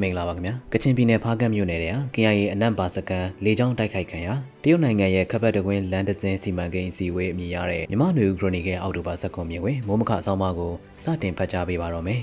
မင်္ဂလာပါခင်ဗျာကချင်ပြည်နယ်ဖားကန့်မြို့နယ်ထဲဟာ KIA အနံ့ပါစကန်လေကြောင်းတိုက်ခိုက်ခံရတရုတ်နိုင်ငံရဲ့ခပ်ပတ်တကွင်းလမ်းတစ်စင်းစီမံကိန်းအစည်းအဝေးအမည်ရတဲ့မြမနွေဦးခရိုနီကယ်အောက်တိုဘာ19မြင်ဝင်မိုးမခအဆောင်မကိုစတင်ဖတ်ကြားပေးပါတော့မယ်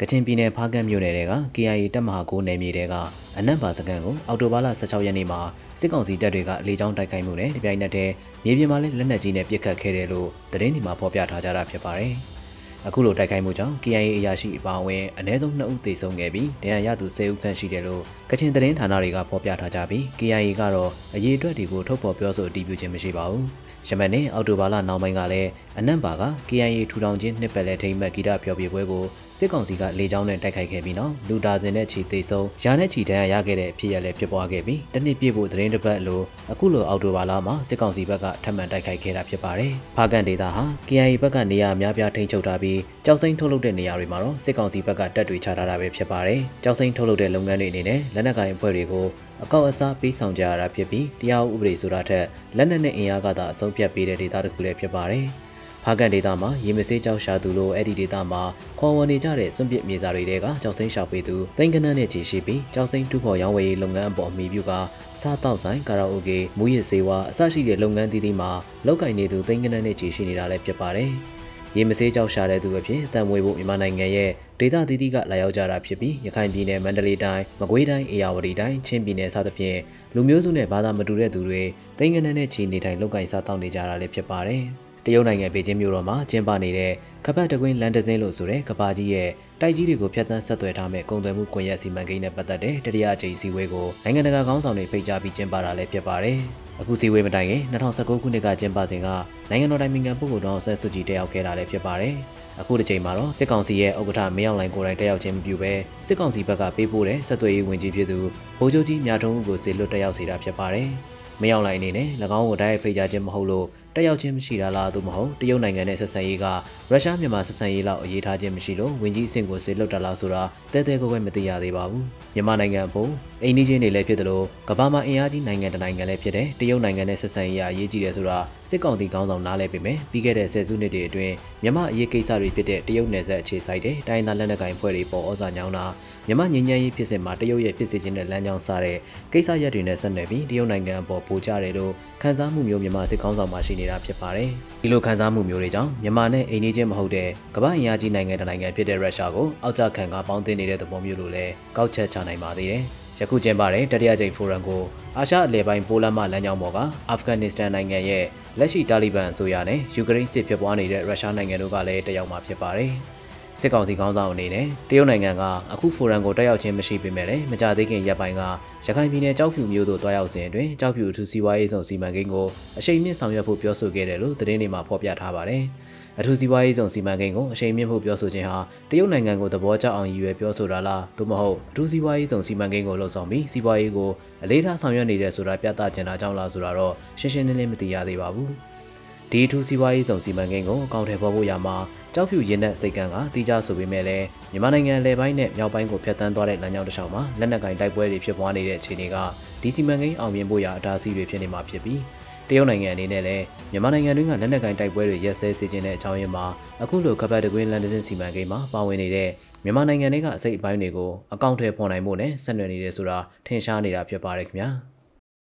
ကချင်ပြည်နယ်ဖားကန့်မြို့နယ်ထဲက KIA တပ်မဟာ9နယ်မြေတဲကအနံ့ပါစကန်ကိုအောက်တိုဘာလ16ရက်နေ့မှာစစ်ကောင်စီတပ်တွေကလေကြောင်းတိုက်ခိုက်မှုနဲ့တပြိုင်နက်တည်းမြေပြင်မှာလည်းလက်နက်ကြီးနဲ့ပစ်ခတ်ခဲ့တယ်လို့သတင်းတွေမှာဖော်ပြထားကြတာဖြစ်ပါတယ်။ အခုလိုတိုက်ခိုက်မှုကြောင့် KIA အရာရှိအပါအဝင်အ ਨੇ ဆုံး2ဦးသေဆုံးခဲ့ပြီးဒဏ်ရာရသူ10ဦးခန့်ရှိတယ်လို့ကချင်သတင်းဌာနတွေကဖော်ပြထားကြပြီး KIA ကတော့အရေးအတွက်တွေကိုထုတ်ဖော်ပြောဆိုအတည်ပြုခြင်းမရှိပါဘူး။ယမန်နေ့အောက်တိုဘာလနောက်ပိုင်းကလည်းအနံ့ပါက KIA ထူထောင်ခြင်းနှစ်ပတ်လည်ထိမ့်မှတ်ဂီတဖျော်ဖြေပွဲကိုစစ်ကောင်စီကလေကြောင်းနဲ့တိုက်ခိုက်ခဲ့ပြီးနောက်လူဒါဇင်နဲ့ချီသေဆုံးရာနဲ့ချီဒဏ်ရာရခဲ့တဲ့အဖြစ်အပျက်လည်းဖြစ်ပွားခဲ့ပြီးတနစ်ပြည့်ဖို့သတင်းတစ်ပတ်လိုအခုလိုအောက်တိုဘာလမှာစစ်ကောင်စီဘက်ကထပ်မံတိုက်ခိုက်ခဲ့တာဖြစ်ပါတယ်။ဖားကန်ဒေတာဟာ KIA ဘက်ကနေရာအများပြားထိန်းချုပ်ထားပြီးကြောက်စိမ့်ထုတ်လုပ်တဲ့နေရာတွေမှာတော့စစ်ကောင်စီဘက်ကတပ်တွေချထားတာပဲဖြစ်ပါတယ်။ကြောက်စိမ့်ထုတ်လုပ်တဲ့လုပ်ငန်းတွေအနေနဲ့လက်နက်ကိုင်အဖွဲ့တွေကိုအကောက်အစားပေးဆောင်ကြရတာဖြစ်ပြီးတရားဥပဒေဆိုတာထက်လက်နက်နဲ့အင်အားကသာအဆုံးဖြတ်ပေးတဲ့ဒေသတစ်ခုလည်းဖြစ်ပါတယ်။ဖားကန်ဒေတာမှာရေမစေးကြောက်ရှာသူလို့အဲ့ဒီဒေတာမှာခေါ်ဝေါ်နေကြတဲ့စွန့်ပစ်မြေစာတွေကကြောက်စိမ့်ရှာပေးသူတိန်ကနန်းနဲ့ချီရှိပြီးကြောက်စိမ့်တူဖော်ရောင်းဝယ်ရေးလုပ်ငန်းအပေါ်အမိပြုကစားတောက်ဆိုင်ကာရာအိုကေမူရစ်စေဝါအစရှိတဲ့လုပ်ငန်းသီးသီးမှာလောက်ကင်နေသူတိန်ကနန်းနဲ့ချီရှိနေတာလည်းဖြစ်ပါတယ်။ ရေမစေးကြောက်ရှာတဲ့သူအဖြစ်တန်မွေဖို့မြန်မာနိုင်ငံရဲ့ဒေသသီးသီးကလာရောက်ကြတာဖြစ်ပြီးရခိုင်ပြည်နယ်မန္တလေးတိုင်းမကွေးတိုင်းအေရဝတီတိုင်းချင်းပြည်နယ်စသဖြင့်လူမျိုးစုနဲ့ဘာသာမတူတဲ့သူတွေတိမ်ငနနဲ့ချီနေထိုင်လောက်ကင်စားတောက်နေကြတာလည်းဖြစ်ပါတယ် တရုတ်နိုင်ငံပေကျင်းမြို့တော်မှာကျင်းပနေတဲ့ကပတ်တကွင်းလန်ဒဇင်းလို့ဆိုတဲ့ကဘာကြီးရဲ့တိုက်ကြီးတွေကိုဖျက်ဆီးဆက်သွယ်ထားမဲ့ကုန်သွယ်မှုကွန်ရက်စီမံကိန်းနဲ့ပတ်သက်တဲ့တတိယအကြိမ်စည်းဝေးကိုနိုင်ငံတကာခေါင်းဆောင်တွေဖိတ်ကြားပြီးကျင်းပတာလည်းဖြစ်ပါတယ်။အခုစည်းဝေးမတိုင်ခင်2019ခုနှစ်ကကျင်းပစဉ်ကနိုင်ငံတော်တိုင်ပင်ခံပုဂ္ဂိုလ်တော်ဆက်စုကြည်တက်ရောက်ခဲ့တာလည်းဖြစ်ပါတယ်။အခုတစ်ချိန်မှာတော့စစ်ကောင်စီရဲ့ဥက္ကဋ္ဌမင်းအောင်လှိုင်ကိုယ်တိုင်တက်ရောက်ခြင်းမပြုဘဲစစ်ကောင်စီဘက်ကပေးပို့တဲ့ဆက်သွယ်ရေးဝန်ကြီးဖြစ်သူဗိုလ်ချုပ်ကြီးမြထုံးဦးကိုစေလွတ်တက်ရောက်စေတာဖြစ်ပါတယ်။ မရောက်လိုက်အနေနဲ့၎င်းကိုတိုက်ရိုက်ဖိတ်ကြားခြင်းမဟုတ်လို့တက်ရောက်ခြင်းမရှိတာလားသို့မဟုတ်တရုတ်နိုင်ငံနဲ့ဆက်ဆံရေးကရုရှားမြန်မာဆက်ဆံရေးလောက်အရေးထားခြင်းမရှိလို့ဝင်ကြီးအဆင့်ကိုစေလွတ်တာလားဆိုတာတဲတဲကိုယ်ပဲမသိရသေးပါဘူးမြန်မာနိုင်ငံအဖို့အိန္ဒိချင်းတွေလည်းဖြစ်တယ်လို့ကမ္ဘာမှာအင်အားကြီးနိုင်ငံတနိုင်ငံလည်းဖြစ်တယ်တရုတ်နိုင်ငံနဲ့ဆက်ဆံရေးအရေးကြီးတယ်ဆိုတာစစ်ကောင်စီခေါင်းဆောင်နားလည်ပေမဲ့ပြီးခဲ့တဲ့ဆယ်စုနှစ်တွေအတွင်းမြန်မာအရေးကိစ္စတွေဖြစ်တဲ့တရုတ်နယ်စပ်အခြေစိုက်တဲ့တိုင်းသားလက်နက်ကိုင်ဖွဲ့တွေပေါ်ဩဇာညောင်းတာမြန်မာငြိမ်းချမ်းရေးဖြစ်စဉ်မှာတရုတ်ရဲ့ဖြစ်စေခြင်းတဲ့လမ်းကြောင်းစတဲ့ကိစ္စရပ်တွေနဲ့ဆက်နွယ်ပြီးတရုတ်နိုင်ငံအပေါ်ပိုကြတယ်လို့ခံစားမှုမျိုးမြန်မာစစ်ကောင်းဆောင်မှရှိနေတာဖြစ်ပါတယ်။ဒီလိုခံစားမှုမျိုးတွေကြောင့်မြန်မာနဲ့အိမ်နီးချင်းမဟုတ်တဲ့ကမ္ဘာအင်အားကြီးနိုင်ငံတနိုင်ငံဖြစ်တဲ့ရုရှားကိုအောက်ကျခံကပေါင်းတင်နေတဲ့သဘောမျိုးလိုလည်းကောက်ချက်ချနိုင်ပါသေးတယ်။ယခုကျင်းပတဲ့တတိယကြိမ်ဖိုရမ်ကိုအာရှအလယ်ပိုင်းပိုလန်မှလမ်းကြောင်းပေါ်ကအာဖဂန်နစ္စတန်နိုင်ငံရဲ့လက်ရှိတာလီဘန်အစိုးရနဲ့ယူကရိန်းစစ်ဖြစ်ပွားနေတဲ့ရုရှားနိုင်ငံတို့ကလည်းတက်ရောက်မှာဖြစ်ပါတယ်။ စစ်ကောင်စီခေါင်းဆောင်အနေနဲ့တရုတ်နိုင်ငံကအခုဖိုရမ်ကိုတက်ရောက်ခြင်းမရှိပေမဲ့လည်းမကြသေးခင်ရက်ပိုင်းကရခိုင်ပြည်နယ်ကြောက်ဖြူမြို့သို့တွားရောက်စဉ်အတွင်းကြောက်ဖြူအထူးစီးပွားရေးဆောင်စီမံကိန်းကိုအရှိန်မြင့်ဆောင်ရွက်ဖို့ပြောဆိုခဲ့တယ်လို့သတင်းတွေမှာဖော်ပြထားပါတယ်။အထူးစီးပွားရေးဆောင်စီမံကိန်းကိုအရှိန်မြင့်ဖို့ပြောဆိုခြင်းဟာတရုတ်နိုင်ငံကိုသဘောကျအောင်ရည်ရွယ်ပြောဆိုတာလားသို့မဟုတ်အထူးစီးပွားရေးဆောင်စီမံကိန်းကိုလှုပ်ဆောင်ပြီးစီးပွားရေးကိုအလေးထားဆောင်ရွက်နေတဲ့ဆိုတာပြသချင်တာကြောင့်လားဆိုတာတော့ရှင်းရှင်းလင်းလင်းမသိရသေးပါဘူး။ ဒီအထူးစီးပွားရေးဆောင်စီမံကိန်းကိုအကောင့်ထဲပေါ်ဖို့ရမှာကြောက်ဖြူရင်းတဲ့စိတ်ကံကတီးကြဆိုပေမဲ့လည်းမြန်မာနိုင်ငံလယ်ပိုင်းနဲ့မြောက်ပိုင်းကိုဖျက်ဆီးသွားတဲ့လမ်းကြောင်းတစ်လျှောက်မှာလက်နက်ကင်တိုက်ပွဲတွေဖြစ်ပွားနေတဲ့အခြေအနေကဒီစီမံကိန်းအောင်မြင်ဖို့ရာအတားအဆီးတွေဖြစ်နေမှာဖြစ်ပြီးတရုတ်နိုင်ငံအနေနဲ့လည်းမြန်မာနိုင်ငံတွင်းကလက်နက်ကင်တိုက်ပွဲတွေရက်စဲစေခြင်းတဲ့အကြောင်းရင်းမှာအခုလိုကပတ်တကွင်းလန်ဒန်စီမံကိန်းမှာပါဝင်နေတဲ့မြန်မာနိုင်ငံတွေကအစိတ်အပိုင်းတွေကိုအကောင့်ထဲပေါ်နိုင်ဖို့နဲ့ဆက်နွယ်နေတယ်ဆိုတာထင်ရှားနေတာဖြစ်ပါတယ်ခင်ဗျာ။